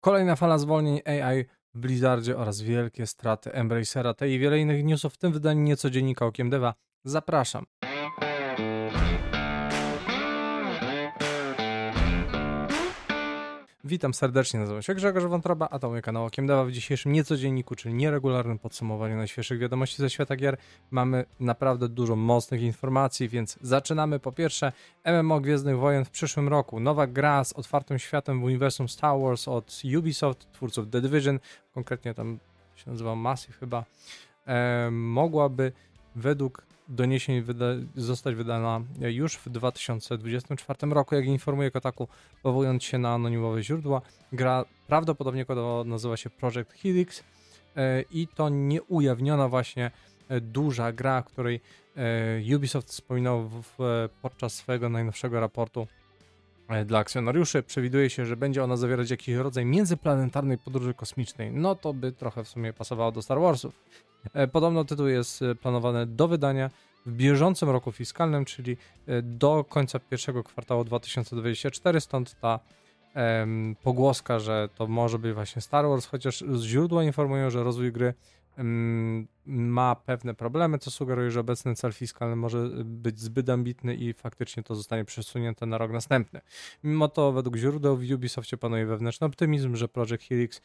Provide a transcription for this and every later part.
Kolejna fala zwolnień AI w Blizzardzie oraz wielkie straty Embracera, tej i wiele innych newsów w tym wydaniu nieco dziennika Okiem Deva. Zapraszam. Witam serdecznie, nazywam się Grzegorz Wątroba, a to mój kanał Okiem Dewa w dzisiejszym niecodzienniku, czyli nieregularnym podsumowaniu najświeższych wiadomości ze świata gier. Mamy naprawdę dużo mocnych informacji, więc zaczynamy. Po pierwsze, MMO Gwiezdnych Wojen w przyszłym roku. Nowa gra z otwartym światem w uniwersum Star Wars od Ubisoft, twórców The Division, konkretnie tam się nazywa Massive chyba, e, mogłaby według doniesień wyda zostać wydana już w 2024 roku, jak informuje Kotaku, powołując się na anonimowe źródła. Gra prawdopodobnie nazywa się Project Helix e, i to nieujawniona właśnie e, duża gra, której e, Ubisoft wspominał w, podczas swojego najnowszego raportu dla akcjonariuszy. Przewiduje się, że będzie ona zawierać jakiś rodzaj międzyplanetarnej podróży kosmicznej. No to by trochę w sumie pasowało do Star Warsów. E, podobno tytuł jest e, planowany do wydania w bieżącym roku fiskalnym, czyli e, do końca pierwszego kwartału 2024, stąd ta em, pogłoska, że to może być właśnie Star Wars, chociaż źródła informują, że rozwój gry ma pewne problemy, co sugeruje, że obecny cel fiskalny może być zbyt ambitny i faktycznie to zostanie przesunięte na rok następny. Mimo to według źródeł w Ubisoftie panuje wewnętrzny optymizm, że Project Helix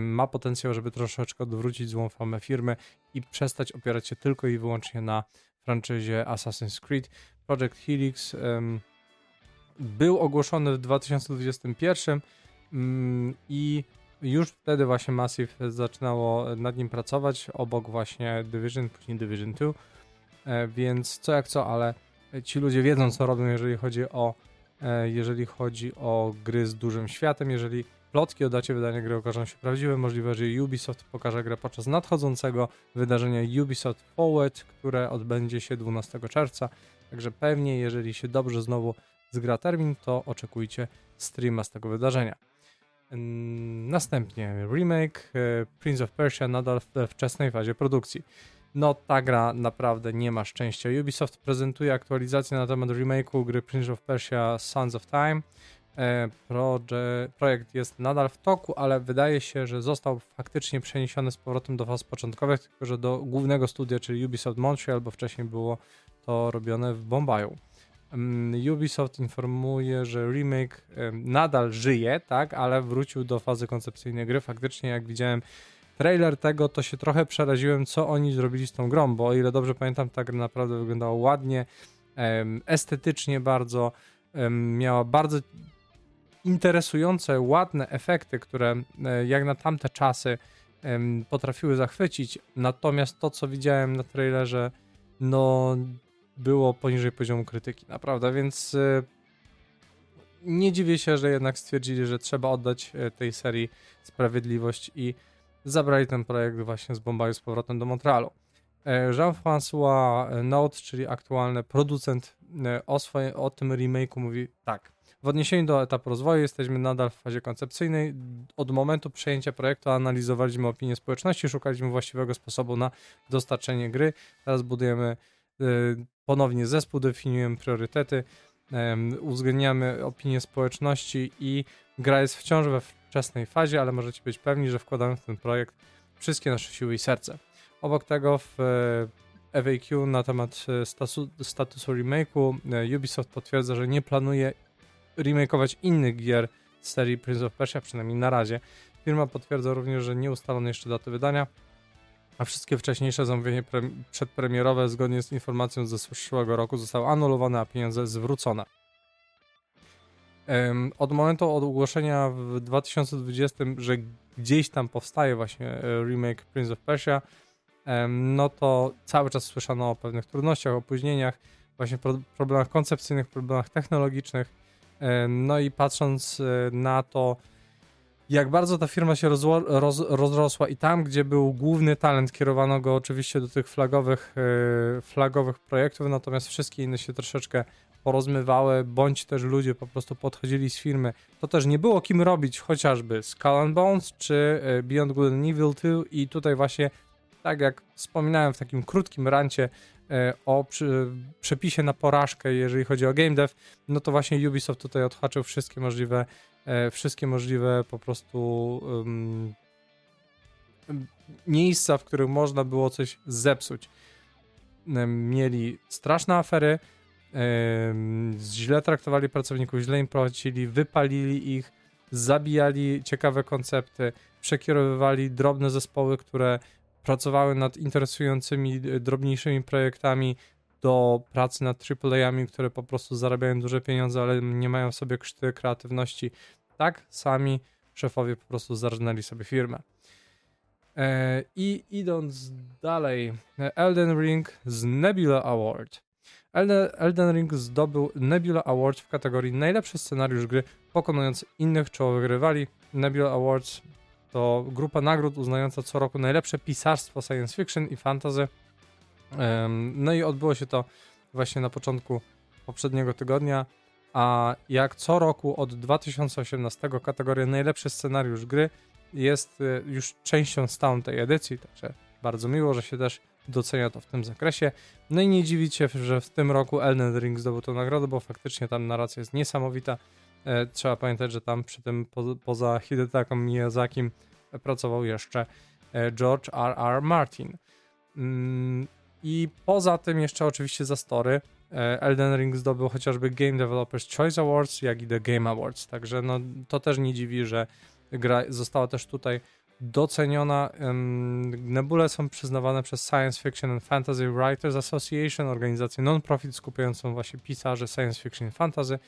ma potencjał, żeby troszeczkę odwrócić złą famę firmy i przestać opierać się tylko i wyłącznie na franczyzie Assassin's Creed. Project Helix um, był ogłoszony w 2021 um, i już wtedy właśnie Massive zaczynało nad nim pracować, obok właśnie Division, później Division 2, e, więc co jak co, ale ci ludzie wiedzą co robią, jeżeli chodzi o e, jeżeli chodzi o gry z dużym światem, jeżeli Plotki o dacie wydania gry okażą się prawdziwe. Możliwe, że Ubisoft pokaże grę podczas nadchodzącego wydarzenia Ubisoft Forward, które odbędzie się 12 czerwca. Także pewnie, jeżeli się dobrze znowu zgra termin, to oczekujcie streama z tego wydarzenia. Następnie remake e, Prince of Persia nadal w wczesnej fazie produkcji. No ta gra naprawdę nie ma szczęścia. Ubisoft prezentuje aktualizację na temat remake'u gry Prince of Persia Sons of Time. E, projekt jest nadal w toku, ale wydaje się, że został faktycznie przeniesiony z powrotem do faz początkowych, tylko że do głównego studia, czyli Ubisoft Montreal, bo wcześniej było to robione w Bombaju. Ubisoft informuje, że remake nadal żyje, tak, ale wrócił do fazy koncepcyjnej gry. Faktycznie, jak widziałem trailer tego, to się trochę przeraziłem, co oni zrobili z tą grą, bo o ile dobrze pamiętam, ta gra naprawdę wyglądała ładnie, estetycznie bardzo, miała bardzo interesujące, ładne efekty, które e, jak na tamte czasy potrafiły zachwycić. Natomiast to, co widziałem na trailerze, no było poniżej poziomu krytyki, naprawdę, więc e, nie dziwię się, że jednak stwierdzili, że trzeba oddać e, tej serii sprawiedliwość i zabrali ten projekt właśnie z Bombaju z powrotem do Montrealu. Jean-François Note, czyli aktualny producent o, swoje, o tym remake'u mówi tak. W odniesieniu do etapu rozwoju jesteśmy nadal w fazie koncepcyjnej. Od momentu przejęcia projektu analizowaliśmy opinię społeczności, szukaliśmy właściwego sposobu na dostarczenie gry. Teraz budujemy y, ponownie zespół, definiujemy priorytety, uwzględniamy opinię społeczności i gra jest wciąż we wczesnej fazie, ale możecie być pewni, że wkładamy w ten projekt wszystkie nasze siły i serce. Obok tego w e, FAQ na temat e, statusu, statusu remake'u e, Ubisoft potwierdza, że nie planuje remakeować innych gier z serii Prince of Persia, przynajmniej na razie. Firma potwierdza również, że nie ustalono jeszcze daty wydania, a wszystkie wcześniejsze zamówienia pre przedpremierowe zgodnie z informacją ze zeszłego roku zostały anulowane, a pieniądze zwrócone. Um, od momentu ogłoszenia w 2020, że gdzieś tam powstaje właśnie e, remake Prince of Persia, um, no to cały czas słyszano o pewnych trudnościach, opóźnieniach, właśnie pro problemach koncepcyjnych, problemach technologicznych, E, no i patrząc e, na to, jak bardzo ta firma się roz, rozrosła i tam, gdzie był główny talent, kierowano go oczywiście do tych flagowych, e, flagowych projektów, natomiast wszystkie inne się troszeczkę porozmywały, bądź też ludzie po prostu podchodzili z firmy. To też nie było kim robić chociażby Skull and Bones czy Beyond Good and Evil 2 i tutaj właśnie, tak jak wspominałem w takim krótkim rancie, E, o przy, przepisie na porażkę, jeżeli chodzi o game dev, no to właśnie Ubisoft tutaj odhaczył wszystkie możliwe e, wszystkie możliwe po prostu um, miejsca, w których można było coś zepsuć. Mieli straszne afery, źle traktowali pracowników, źle im płacili, wypalili ich, zabijali ciekawe koncepty, przekierowywali drobne zespoły, które pracowały nad interesującymi, e, drobniejszymi projektami do pracy nad AAA-ami, które po prostu zarabiają duże pieniądze, ale nie mają w sobie krzty kreatywności. Tak sami szefowie po prostu zarżnęli sobie firmę. E, I idąc dalej, Elden Ring z Nebula Award. Elden Ring zdobył Nebula Award w kategorii najlepszy scenariusz gry, pokonując innych czołowych rywali. Nebula Awards to grupa nagród uznająca co roku najlepsze pisarstwo science fiction i fantasy. No i odbyło się to właśnie na początku poprzedniego tygodnia, a jak co roku od 2018 kategoria najlepszy scenariusz gry jest y, już częścią stałą tej edycji, także bardzo miło, że się też docenia to w tym zakresie. No i nie dziwicie, że w tym roku Elden Ring zdobył tę nagrodę, bo faktycznie tam narracja jest niesamowita. E, trzeba pamiętać, że tam przy tym po, poza Hidetaką Miyazakim pracował jeszcze e, George R. R. Martin. I poza tym jeszcze oczywiście za story e, Elden Ring zdobył chociażby Game Developers Choice Awards, jak i The Game Awards, także no, to też nie dziwi, że gra została też tutaj doceniona. Nebule są przyznawane przez Science Fiction and Fantasy Writers Association, organizację non-profit skupiającą właśnie pisarzy science fiction i fantasy.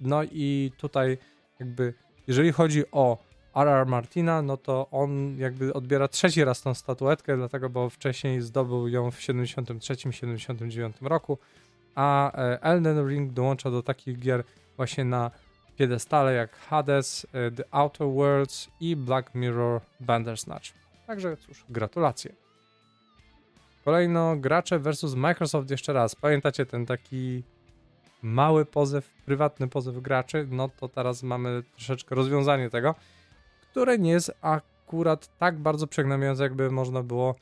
No i tutaj jakby, jeżeli chodzi o R.R. Martina, no to on jakby odbiera trzeci raz tą statuetkę, dlatego, bo wcześniej zdobył ją w 73-79 roku, a e, Elden Ring dołącza do takich gier właśnie na piedestale jak Hades, e, The Outer Worlds i Black Mirror Bandersnatch. Także cóż, gratulacje. Kolejno gracze versus Microsoft jeszcze raz. Pamiętacie ten taki mały pozew, prywatny pozew graczy? No to teraz mamy troszeczkę rozwiązanie tego, które nie jest akurat tak bardzo przegnamiające, jakby można było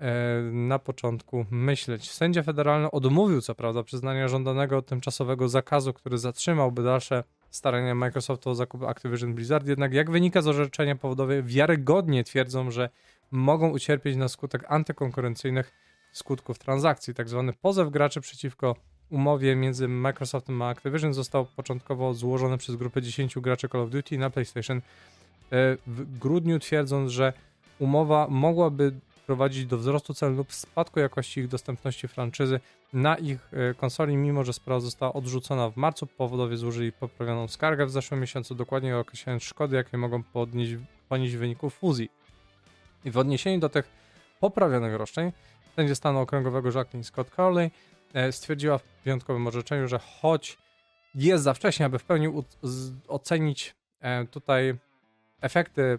e, na początku myśleć. Sędzia federalny odmówił co prawda przyznania żądanego tymczasowego zakazu, który zatrzymałby dalsze starania Microsoftu o zakup Activision Blizzard, jednak jak wynika z orzeczenia powodowe, wiarygodnie twierdzą, że mogą ucierpieć na skutek antykonkurencyjnych skutków transakcji. Tak zwany pozew graczy przeciwko umowie między Microsoftem a Activision został początkowo złożony przez grupę 10 graczy Call of Duty na PlayStation w grudniu, twierdząc, że umowa mogłaby prowadzić do wzrostu cen lub spadku jakości ich dostępności franczyzy na ich e, konsoli, mimo że sprawa została odrzucona w marcu. Powodowie złożyli poprawioną skargę w zeszłym miesiącu, dokładnie określając szkody, jakie mogą podnieść, ponieść w wyniku fuzji. I w odniesieniu do tych poprawionych roszczeń, sędzia stanu okręgowego Jacqueline Scott Carley e, stwierdziła w wyjątkowym orzeczeniu, że choć jest za wcześnie, aby w pełni ocenić e, tutaj efekty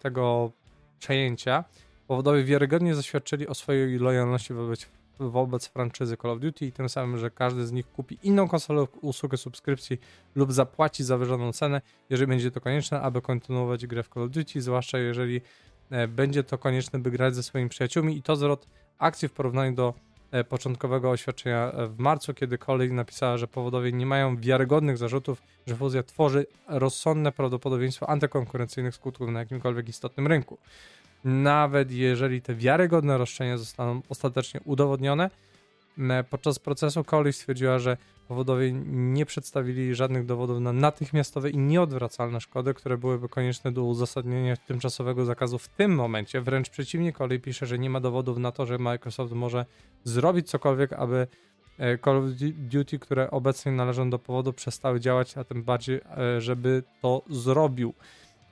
tego przejęcia, Powodowie wiarygodnie zaświadczyli o swojej lojalności wobec, wobec franczyzy Call of Duty i tym samym, że każdy z nich kupi inną konsolę, usługę subskrypcji lub zapłaci zawyżoną cenę, jeżeli będzie to konieczne, aby kontynuować grę w Call of Duty, zwłaszcza jeżeli e, będzie to konieczne, by grać ze swoimi przyjaciółmi i to zwrot akcji w porównaniu do e, początkowego oświadczenia e, w marcu, kiedy kolej napisała, że powodowie nie mają wiarygodnych zarzutów, że fuzja tworzy rozsądne prawdopodobieństwo antykonkurencyjnych skutków na jakimkolwiek istotnym rynku nawet jeżeli te wiarygodne roszczenia zostaną ostatecznie udowodnione. Podczas procesu Coley stwierdziła, że powodowie nie przedstawili żadnych dowodów na natychmiastowe i nieodwracalne szkody, które byłyby konieczne do uzasadnienia tymczasowego zakazu w tym momencie. Wręcz przeciwnie, Coley pisze, że nie ma dowodów na to, że Microsoft może zrobić cokolwiek, aby e, Call of Duty, które obecnie należą do powodu, przestały działać, a tym bardziej, e, żeby to zrobił.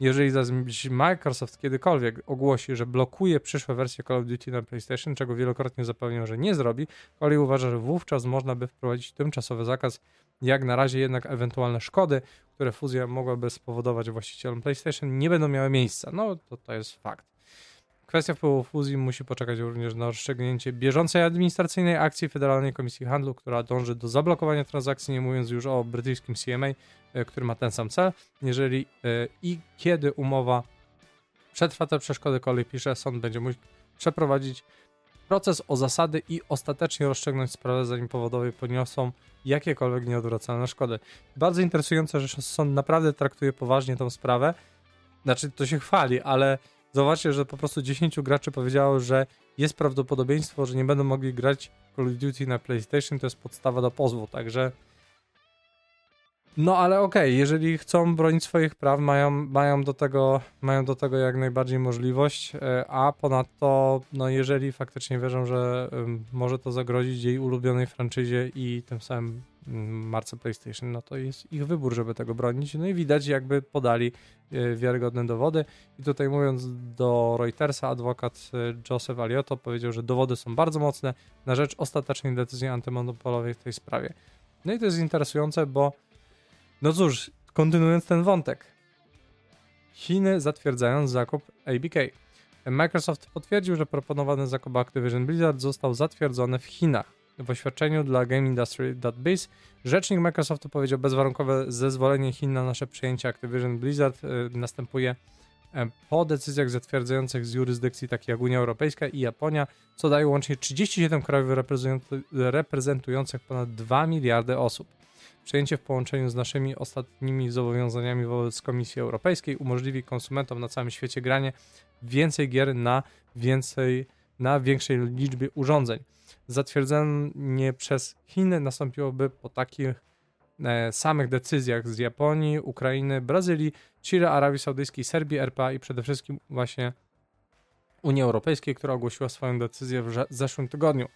Jeżeli zaś Microsoft kiedykolwiek ogłosi, że blokuje przyszłe wersje Call of Duty na PlayStation, czego wielokrotnie zapewniał, że nie zrobi, Coley uważa, że wówczas można by wprowadzić tymczasowy zakaz. Jak na razie jednak ewentualne szkody, które fuzja mogłaby spowodować właścicielom PlayStation, nie będą miały miejsca. No to to jest fakt. Kwestia wpływu fuzji musi poczekać również na rozstrzygnięcie bieżącej administracyjnej akcji Federalnej Komisji Handlu, która dąży do zablokowania transakcji, nie mówiąc już o brytyjskim CMA, który ma ten sam cel. Jeżeli e, i kiedy umowa przetrwa te przeszkody, kolej pisze, sąd będzie mógł przeprowadzić proces o zasady i ostatecznie rozstrzygnąć sprawę, zanim powodowie poniosą jakiekolwiek nieodwracalne szkody. Bardzo interesujące, że sąd naprawdę traktuje poważnie tą sprawę. Znaczy, to się chwali, ale zobaczcie, że po prostu 10 graczy powiedziało, że jest prawdopodobieństwo, że nie będą mogli grać Call of Duty na PlayStation, to jest podstawa do pozwu, także no ale okej, okay, jeżeli chcą bronić swoich praw, mają, mają, do tego, mają do tego jak najbardziej możliwość, e, a ponadto, no jeżeli faktycznie wierzą, że może to zagrozić jej ulubionej franczyzie i tym samym mm, marce PlayStation, no to jest ich wybór, żeby tego bronić. No i widać, jakby podali e, wiarygodne dowody. I tutaj mówiąc do Reutersa, adwokat e, Joseph Aliotto powiedział, że dowody są bardzo mocne na rzecz ostatecznej decyzji antymonopolowej w tej sprawie. No i to jest interesujące, bo no cóż, kontynuując ten wątek. Chiny zatwierdzają zakup ABK. Microsoft potwierdził, że proponowany zakup Activision Blizzard został zatwierdzony w Chinach. W oświadczeniu dla GameIndustry.biz rzecznik Microsoftu powiedział, bezwarunkowe zezwolenie Chin na nasze przejęcie Activision Blizzard y, następuje e, po decyzjach zatwierdzających z jurysdykcji takich jak Unia Europejska i Japonia, co daje łącznie 37 krajów reprezentujących ponad 2 miliardy osób. Przejęcie w połączeniu z naszymi ostatnimi zobowiązaniami wobec Komisji Europejskiej umożliwi konsumentom na całym świecie granie więcej gier na więcej na większej liczbie urządzeń. Zatwierdzenie przez Chiny nastąpiłoby po takich e, samych decyzjach z Japonii, Ukrainy, Brazylii, Chile, Arabii Saudyjskiej, Serbii, RPA i przede wszystkim właśnie Unii Europejskiej, która ogłosiła swoją decyzję w zeszłym tygodniu.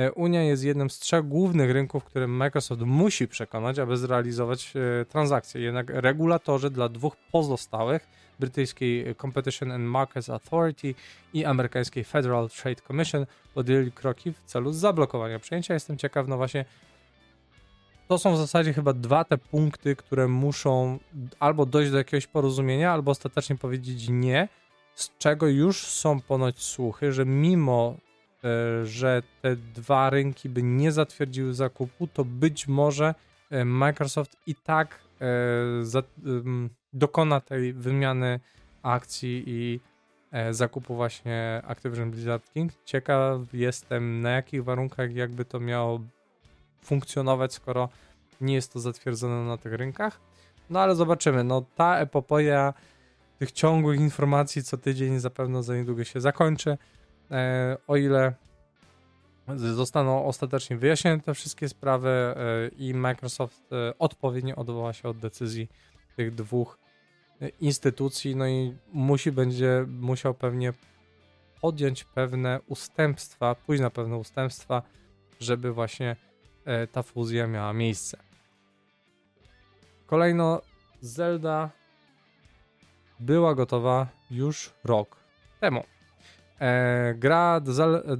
E, Unia jest jednym z trzech głównych rynków, które Microsoft musi przekonać, aby zrealizować e, transakcje. Jednak regulatorzy dla dwóch pozostałych, brytyjskiej Competition and Markets Authority i amerykańskiej Federal Trade Commission, podjęli kroki w celu zablokowania przejęcia. Jestem ciekaw, no właśnie, to są w zasadzie chyba dwa te punkty, które muszą albo dojść do jakiegoś porozumienia, albo ostatecznie powiedzieć nie, z czego już są ponoć słuchy, że mimo że te dwa rynki by nie zatwierdziły zakupu, to być może e, Microsoft i tak e, dokona tej wymiany akcji i zakupu właśnie Activision Blizzard King. Ciekaw jestem na jakich warunkach jakby to miało funkcjonować, skoro nie jest to zatwierdzone na tych rynkach. No ale zobaczymy. No ta epopeja tych ciągłych informacji co tydzień zapewne za niedługo się zakończy. E, o ile zostaną ostatecznie wyjaśnione te wszystkie sprawy e, i Microsoft e, odpowiednio odwoła się od decyzji tych dwóch instytucji, no i musi będzie musiał pewnie podjąć pewne ustępstwa, pójść na pewne ustępstwa, żeby właśnie ta fuzja miała miejsce. Kolejno Zelda była gotowa już rok temu. E, gra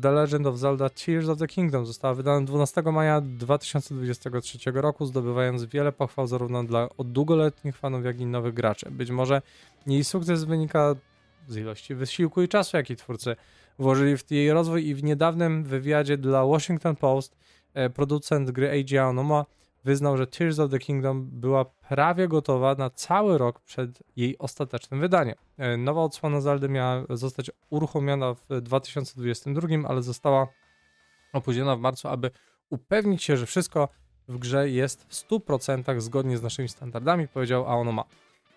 The Legend of Zelda Tears of the Kingdom została wydana 12 maja 2023 roku, zdobywając wiele pochwał zarówno dla od długoletnich fanów, jak i nowych graczy. Być może jej sukces wynika z ilości wysiłku i czasu, jaki twórcy włożyli w jej rozwój i w niedawnym wywiadzie dla Washington Post e, producent gry Eiji Aonuma wyznał, że Tears of the Kingdom była prawie gotowa na cały rok przed jej ostatecznym wydaniem. E, nowa odsłona Zeldy miała zostać uruchomiona w 2022, ale została opóźniona w marcu, aby upewnić się, że wszystko w grze jest w 100% zgodnie z naszymi standardami, powiedział Aonoma.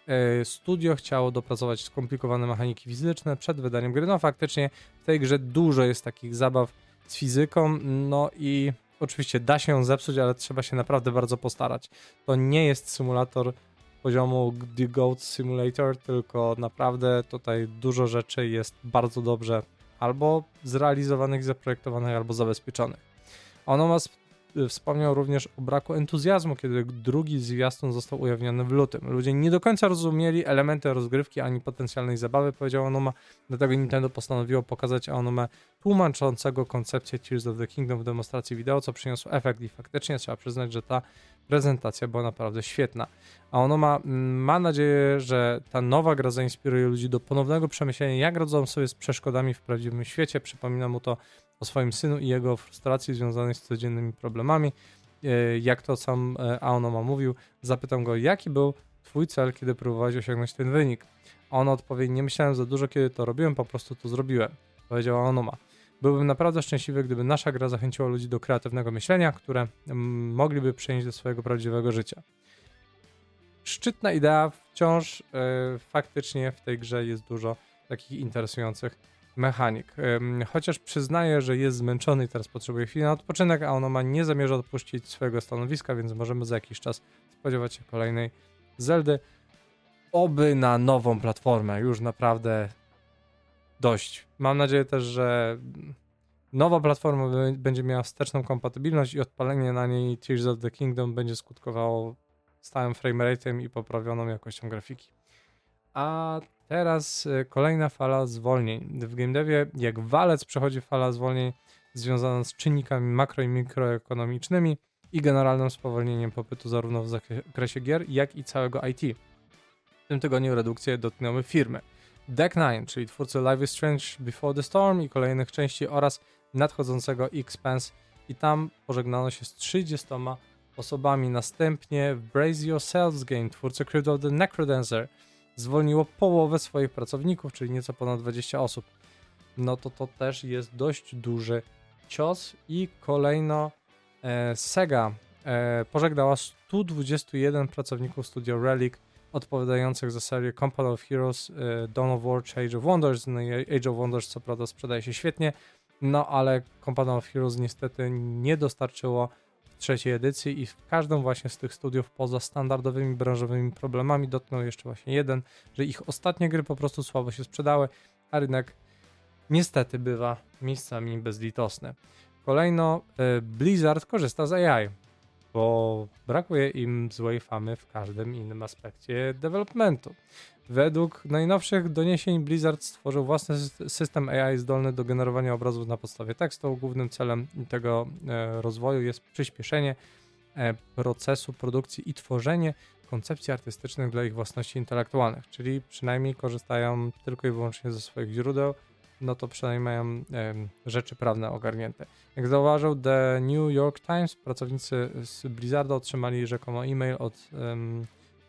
E, studio chciało dopracować skomplikowane mechaniki fizyczne przed wydaniem gry. No faktycznie w tej grze dużo jest takich zabaw z fizyką, no i oczywiście da się ją zepsuć, ale trzeba się naprawdę bardzo postarać. To nie jest symulator poziomu The Goat Simulator, tylko naprawdę tutaj dużo rzeczy jest bardzo dobrze albo zrealizowanych, zaprojektowanych, albo zabezpieczonych. Ono ma Wspomniał również o braku entuzjazmu, kiedy drugi zwiastun został ujawniony w lutym. Ludzie nie do końca rozumieli elementy rozgrywki ani potencjalnej zabawy, powiedział Onuma, dlatego Nintendo postanowiło pokazać Onumę tłumaczącego koncepcję Tears of the Kingdom w demonstracji wideo, co przyniosło efekt i faktycznie trzeba przyznać, że ta prezentacja była naprawdę świetna. A ono ma, mm, ma nadzieję, że ta nowa gra zainspiruje ludzi do ponownego przemyślenia, jak radzą sobie z przeszkodami w prawdziwym świecie. Przypomina mu to o swoim synu i jego frustracji związanej z codziennymi problemami. E, jak to sam e, Aonoma mówił, zapytam go, jaki był twój cel, kiedy próbowałeś osiągnąć ten wynik. On odpowie, nie myślałem za dużo, kiedy to robiłem, po prostu to zrobiłem. Powiedział Aonoma. Byłbym naprawdę szczęśliwy, gdyby nasza gra zachęciła ludzi do kreatywnego myślenia, które mogliby przenieść do swojego prawdziwego życia. Szczytna idea, wciąż y, faktycznie w tej grze jest dużo takich interesujących mechanik. Chociaż przyznaję, że jest zmęczony i teraz potrzebuje chwili na odpoczynek, a ono ma nie zamierza odpuścić swojego stanowiska, więc możemy za jakiś czas spodziewać się kolejnej Zeldy. Oby na nową platformę, już naprawdę dość. Mam nadzieję też, że nowa platforma będzie miała wsteczną kompatybilność i odpalenie na niej Tears of the Kingdom będzie skutkowało stałym framerate'em i poprawioną jakością grafiki. A teraz y, kolejna fala zwolnień. W game devie jak walec przechodzi fala zwolnień związana z czynnikami makro i mikroekonomicznymi i generalnym spowolnieniem popytu zarówno w zakresie gier, jak i całego IT. W tym tygodniu redukcje dotknęły firmy. Deck 9, czyli twórcy Life is Strange Before the Storm i kolejnych części oraz nadchodzącego Expanse i tam pożegnano się z 30 osobami. Następnie Brace Yourselves Game, twórcy Crypt of the Necrodancer, zwolniło połowę swoich pracowników, czyli nieco ponad 20 osób. No to to też jest dość duży cios i kolejno e, Sega e, pożegnała 121 pracowników studio Relic odpowiadających za serię Company of Heroes, e, Dawn of War czy Age of Wonders. No Age of Wonders co prawda sprzedaje się świetnie, no ale Company of Heroes niestety nie dostarczyło trzeciej edycji i w każdym właśnie z tych studiów poza standardowymi branżowymi problemami dotknął jeszcze właśnie jeden, że ich ostatnie gry po prostu słabo się sprzedały, a rynek niestety bywa miejscami bezlitosny. Kolejno e, Blizzard korzysta z AI bo brakuje im złej famy w każdym innym aspekcie developmentu. Według najnowszych doniesień Blizzard stworzył własny system AI zdolny do generowania obrazów na podstawie tekstu. Głównym celem tego e, rozwoju jest przyspieszenie e, procesu produkcji i tworzenie koncepcji artystycznych dla ich własności intelektualnych, czyli przynajmniej korzystają tylko i wyłącznie ze swoich źródeł, no to przynajmniej mają rzeczy prawne ogarnięte. Jak zauważył The New York Times, pracownicy z Blizzarda otrzymali rzekomo e-mail od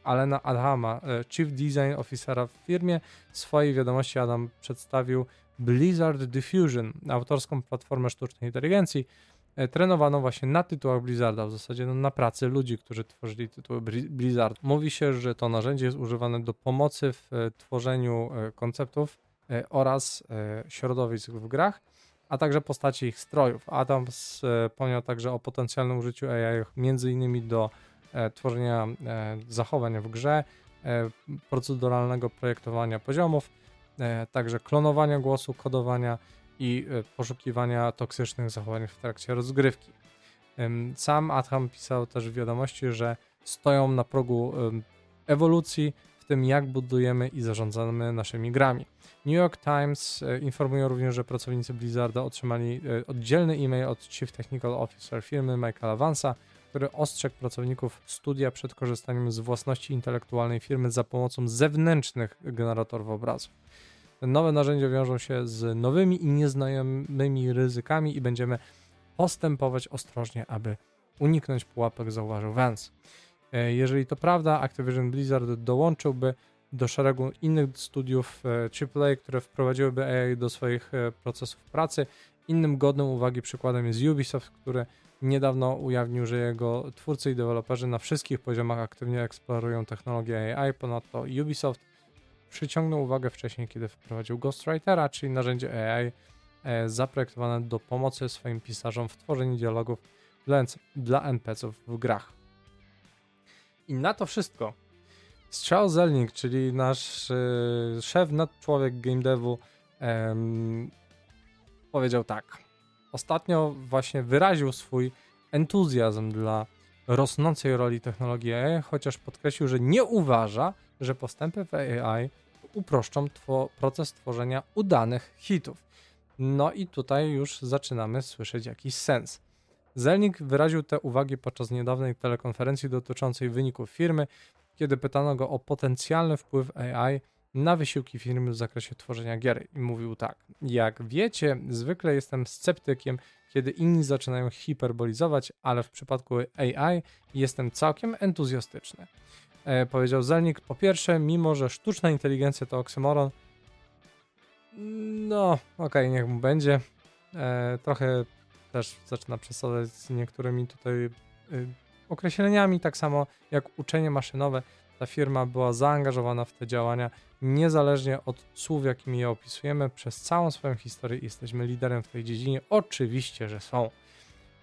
Alena Adhama, e, Chief Design Officera w firmie. W swojej wiadomości Adam przedstawił Blizzard Diffusion, autorską platformę sztucznej inteligencji, e, trenowaną właśnie na tytułach Blizzarda, w zasadzie no, na pracy ludzi, którzy tworzyli tytuły Blizzard. Mówi się, że to narzędzie jest używane do pomocy w e, tworzeniu konceptów oraz środowisk w grach, a także postaci ich strojów. Adam wspomniał także o potencjalnym użyciu AI między innymi do tworzenia zachowań w grze, proceduralnego projektowania poziomów, także klonowania głosu, kodowania i poszukiwania toksycznych zachowań w trakcie rozgrywki. Sam Adam pisał też w wiadomości, że stoją na progu ewolucji w tym, jak budujemy i zarządzamy naszymi grami. New York Times e, informuje również, że pracownicy Blizzarda otrzymali e, oddzielny e-mail od Chief Technical Officer firmy Michaela Vansa, który ostrzegł pracowników studia przed korzystaniem z własności intelektualnej firmy za pomocą zewnętrznych generatorów obrazów. Te nowe narzędzia wiążą się z nowymi i nieznajomymi ryzykami i będziemy postępować ostrożnie, aby uniknąć pułapek, zauważył Vance. E, jeżeli to prawda, Activision Blizzard dołączyłby do szeregu innych studiów AAA, które wprowadziłyby AI do swoich e, procesów pracy. Innym godnym uwagi przykładem jest Ubisoft, który niedawno ujawnił, że jego twórcy i deweloperzy na wszystkich poziomach aktywnie eksplorują technologię AI. Ponadto Ubisoft przyciągnął uwagę wcześniej, kiedy wprowadził Ghostwritera, czyli narzędzie AI e, zaprojektowane do pomocy swoim pisarzom w tworzeniu dialogów dla, NPC-ów w grach. I na to wszystko Strzał Zelnik, czyli nasz y, szef, nadczłowiek game devu, powiedział tak. Ostatnio właśnie wyraził swój entuzjazm dla rosnącej roli technologii AI, chociaż podkreślił, że nie uważa, że postępy w AI uproszczą two proces tworzenia udanych hitów. No i tutaj już zaczynamy słyszeć jakiś sens. Zelnik wyraził te uwagi podczas niedawnej telekonferencji dotyczącej wyników firmy, kiedy pytano go o potencjalny wpływ AI na wysiłki firmy w zakresie tworzenia gier. I mówił tak: Jak wiecie, zwykle jestem sceptykiem, kiedy inni zaczynają hiperbolizować, ale w przypadku AI jestem całkiem entuzjastyczny. E, powiedział Zelnik. Po pierwsze, mimo że sztuczna inteligencja to oksymoron, no, okej, okay, niech mu będzie. e, trochę też zaczyna przesadzać z niektórymi tutaj y, określeniami, tak samo jak uczenie maszynowe. Ta firma była zaangażowana w te działania, niezależnie od słów, jakimi je opisujemy. Przez całą swoją historię jesteśmy liderem w tej dziedzinie. Oczywiście, że są.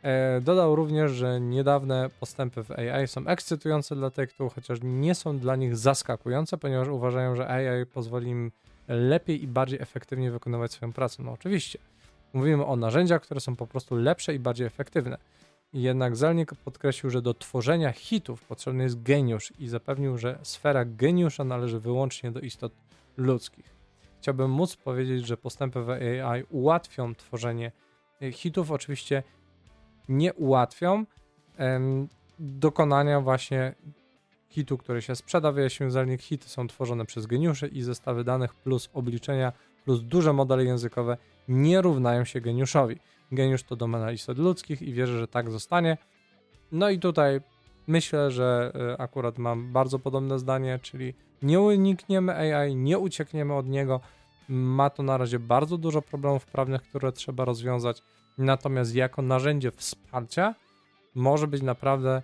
E, dodał również, że niedawne postępy w AI są ekscytujące dla Take-Two, chociaż nie są dla nich zaskakujące, ponieważ uważają, że AI pozwoli im lepiej i bardziej efektywnie wykonywać swoją pracę. No oczywiście. Mówimy o narzędziach, które są po prostu lepsze i bardziej efektywne. Jednak Zelnik podkreślił, że do tworzenia hitów potrzebny jest geniusz i zapewnił, że sfera geniusza należy wyłącznie do istot ludzkich. Chciałbym móc powiedzieć, że postępy w AI ułatwią tworzenie hitów. Oczywiście nie ułatwią em, dokonania właśnie hitu, który się sprzeda. Wyjaśnił Zelnik, hity są tworzone przez geniuszy i zestawy danych plus obliczenia plus duże modele językowe nie równają się geniuszowi. Geniusz to domena istot ludzkich i wierzę, że tak zostanie. No i tutaj myślę, że e, akurat mam bardzo podobne zdanie, czyli nie unikniemy AI, nie uciekniemy od niego. Ma to na razie bardzo dużo problemów prawnych, które trzeba rozwiązać. Natomiast jako narzędzie wsparcia może być naprawdę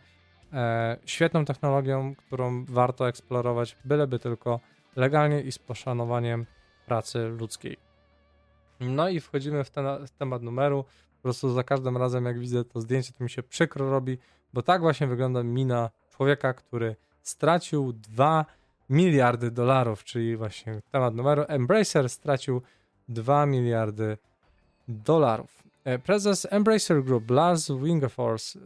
e, świetną technologią, którą warto eksplorować, byleby tylko legalnie i z poszanowaniem pracy ludzkiej. No i wchodzimy w, ten, w temat numeru. Po prostu za każdym razem, jak widzę to zdjęcie, to mi się przykro robi, bo tak właśnie wygląda mina człowieka, który stracił 2 miliardy dolarów, czyli właśnie temat numeru. Embracer stracił 2 miliardy dolarów. E, prezes Embracer Group, Lars Wingefors,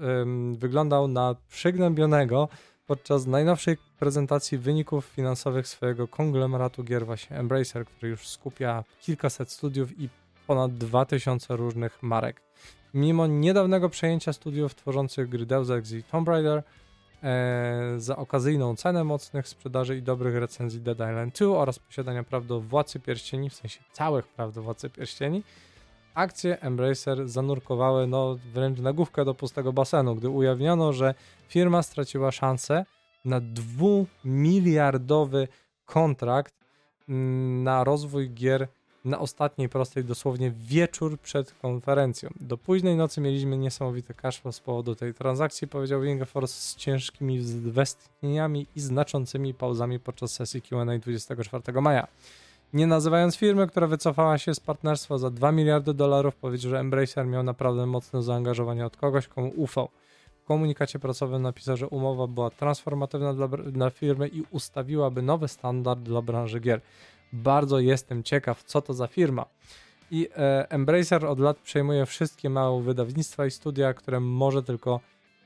wyglądał na przygnębionego podczas najnowszej prezentacji wyników finansowych swojego konglomeratu gier właśnie Embracer, który już skupia kilkaset studiów i ponad 2000 różnych marek. Mimo niedawnego przejęcia studiów tworzących gry Deus Ex i Tomb Raider e, za okazyjną cenę mocnych sprzedaży i dobrych recenzji Dead Island 2 oraz posiadania praw do Władcy Pierścieni, w sensie całych praw do Władcy Pierścieni, akcje Embracer zanurkowały no, wręcz na główkę do pustego basenu, gdy ujawniono, że firma straciła szansę na dwumiliardowy kontrakt mm, na rozwój gier na ostatniej prostej, dosłownie wieczór przed konferencją. Do późnej nocy mieliśmy niesamowity cashflow z powodu tej transakcji, powiedział Wingforce z ciężkimi westchnieniami i znaczącymi pauzami podczas sesji Q&A 24 maja. Nie nazywając firmy, która wycofała się z partnerstwa za 2 miliardy dolarów, powiedział, że Embracer miał naprawdę mocne zaangażowanie od kogoś, komu ufał. W komunikacie prasowym napisał, że umowa była transformatywna dla, dla firmy i ustawiłaby nowy standard dla branży gier. Bardzo jestem ciekaw, co to za firma. I e, Embracer od lat przejmuje wszystkie małe wydawnictwa i studia, które może tylko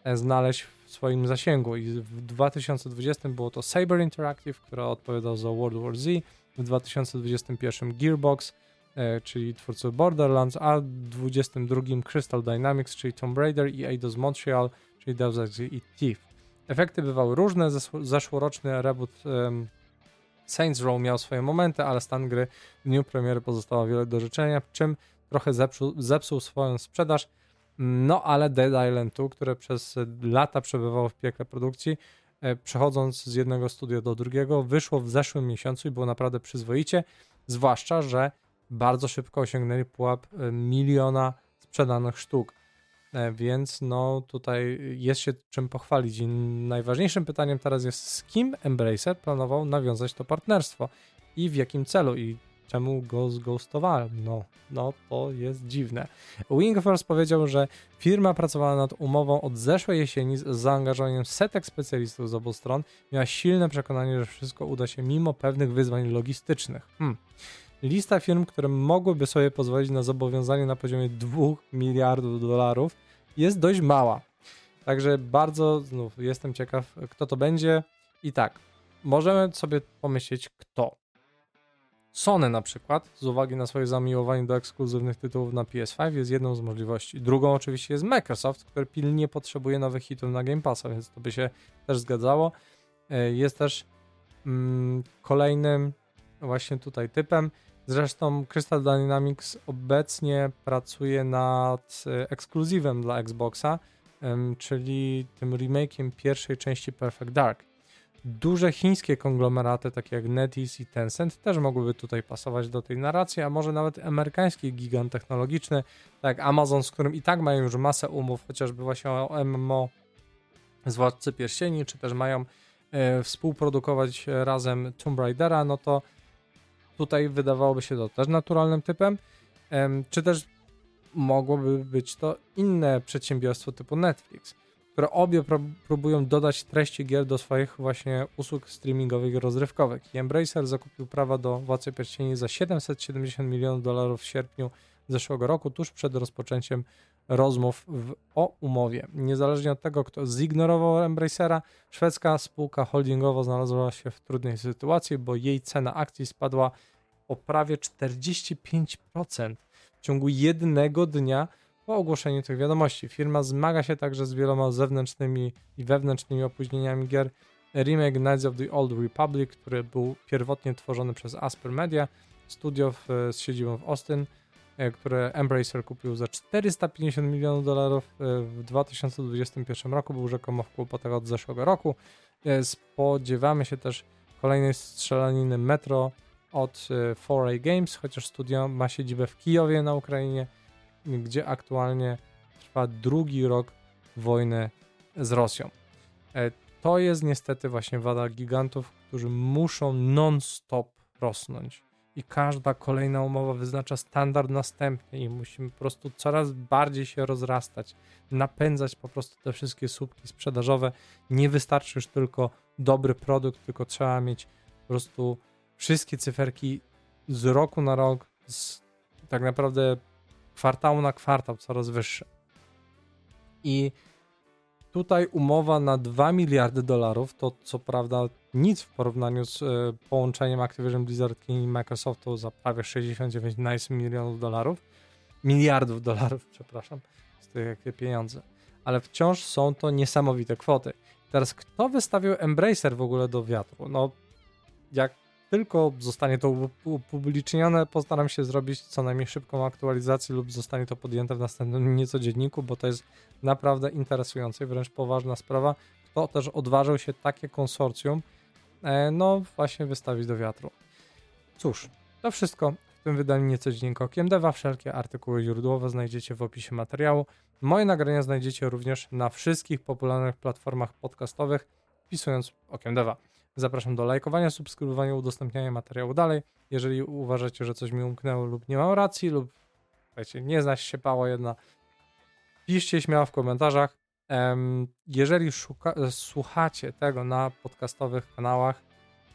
e, znaleźć w swoim zasięgu. I w 2020 było to Saber Interactive, która odpowiadał za World War Z, w 2021 Gearbox, e, czyli twórców Borderlands, a w 2022 Crystal Dynamics, czyli Tomb Raider i Eidos Montreal, czyli Deus Ex i Thief. Efekty bywały różne, zeszłoroczny reboot Saints Row miał swoje momenty, ale stan gry w dniu premiery pozostało wiele do życzenia, czym trochę zepsuł, zepsuł swoją sprzedaż. No ale Dead Island 2, które przez lata przebywało w piekle produkcji, przechodząc z jednego studia do drugiego, wyszło w zeszłym miesiącu i było naprawdę przyzwoicie, zwłaszcza, że bardzo szybko osiągnęli pułap e, miliona sprzedanych sztuk. E, więc no tutaj jest się czym pochwalić. I najważniejszym pytaniem teraz jest, z kim Embracer planował nawiązać to partnerstwo i w jakim celu. I czemu go zghostowałem? No, no to jest dziwne. Wingforce powiedział, że firma pracowała nad umową od zeszłej jesieni z zaangażowaniem setek specjalistów z obu stron. Miała silne przekonanie, że wszystko uda się mimo pewnych wyzwań logistycznych. Hmm. Lista firm, które mogłyby sobie pozwolić na zobowiązanie na poziomie 2 miliardów dolarów jest dość mała. Także bardzo znów jestem ciekaw, kto to będzie. I tak, możemy sobie pomyśleć, kto. Sony na przykład, z uwagi na swoje zamiłowanie do ekskluzywnych tytułów na PS5 jest jedną z możliwości. Drugą oczywiście jest Microsoft, który pilnie potrzebuje nowych hitów na Game Passa, więc to by się też zgadzało. E, jest też mm, kolejnym właśnie tutaj typem. Zresztą Crystal Dynamics obecnie pracuje nad e, ekskluzywem dla Xboxa, czyli tym remake'iem pierwszej części Perfect Dark. Duże chińskie konglomeraty, takie jak NetEase i Tencent, też mogłyby tutaj pasować do tej narracji, a może nawet amerykański gigant technologiczny, tak jak Amazon, z którym i tak mają już masę umów, chociażby właśnie o MMO z Władcy Pierścieni, czy też mają e, współprodukować razem Tomb Raidera, no to tutaj wydawałoby się to też naturalnym typem, czy też mogłoby być to inne przedsiębiorstwo typu Netflix które obie próbują dodać treści gier do swoich właśnie usług streamingowych i rozrywkowych. Embracer zakupił prawa do Władcy Pierścieni za 770 milionów dolarów w sierpniu zeszłego roku, tuż przed rozpoczęciem rozmów w, o umowie. Niezależnie od tego, kto zignorował Embracera, szwedzka spółka holdingowa znalazła się w trudnej sytuacji, bo jej cena akcji spadła o prawie 45% w ciągu jednego dnia po ogłoszeniu tych wiadomości. Firma zmaga się także z wieloma zewnętrznymi i wewnętrznymi opóźnieniami gier. Remake Knights of the Old Republic, który był pierwotnie tworzony przez Asper Media, studio w, z siedzibą w Austin, e, które Embracer kupił za 450 milionów dolarów e, w 2021 roku, był rzekomo w kłopotach od zeszłego roku. E, spodziewamy się też kolejnej strzelaniny Metro od 4A Games, chociaż studio ma siedzibę w Kijowie na Ukrainie gdzie aktualnie trwa drugi rok wojny z Rosją. E, to jest niestety właśnie wada gigantów, którzy muszą non-stop rosnąć. I każda kolejna umowa wyznacza standard następny i musimy po prostu coraz bardziej się rozrastać, napędzać po prostu te wszystkie słupki sprzedażowe. Nie wystarczy już tylko dobry produkt, tylko trzeba mieć po prostu wszystkie cyferki z roku na rok, z tak naprawdę kwartału na kwartał coraz wyższe. I tutaj umowa na 2 miliardy dolarów to co prawda nic w porównaniu z y, połączeniem Activision Blizzard i Microsoftu za prawie 69 nice milionów dolarów. Miliardów dolarów, przepraszam. Z tych jakie pieniądze. Ale wciąż są to niesamowite kwoty. Teraz kto wystawił Embracer w ogóle do wiatru? No, jak tylko zostanie to upublicznione, postaram się zrobić co najmniej szybką aktualizację lub zostanie to podjęte w następnym nieco dzienniku, bo to jest naprawdę interesujące i wręcz poważna sprawa. Kto też odważył się takie konsorcjum, e, no właśnie wystawić do wiatru. Cóż, to wszystko w tym wydaniu nieco dziennika Okiem Deva. Wszelkie artykuły źródłowe znajdziecie w opisie materiału. Moje nagrania znajdziecie również na wszystkich popularnych platformach podcastowych, wpisując Okiem Deva. Zapraszam do lajkowania, subskrybowania, udostępniania materiału dalej. Jeżeli uważacie, że coś mi umknęło lub nie mam racji, lub wiecie, nie zna się pała jedna, piszcie śmiało w komentarzach. Jeżeli szuka, słuchacie tego na podcastowych kanałach,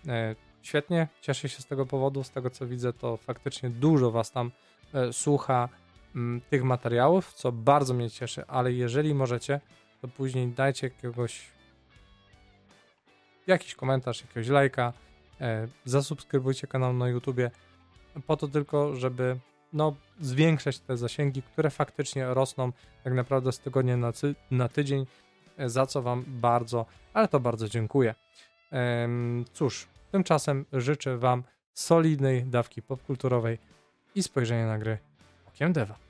e, świetnie, cieszę się z tego powodu. Z tego co widzę, to faktycznie dużo Was tam e, słucha tych materiałów, co bardzo mnie cieszy, ale jeżeli możecie, to później dajcie jakiegoś jakiś komentarz, jakiegoś lajka, e, zasubskrybujcie kanał na YouTubie, po to tylko, żeby no, zwiększać te zasięgi, które faktycznie rosną tak naprawdę z tygodnia na, ty na tydzień, e, za co Wam bardzo, ale to bardzo dziękuję. Cóż, tymczasem życzę Wam solidnej dawki popkulturowej i spojrzenia na gry okiem Deva.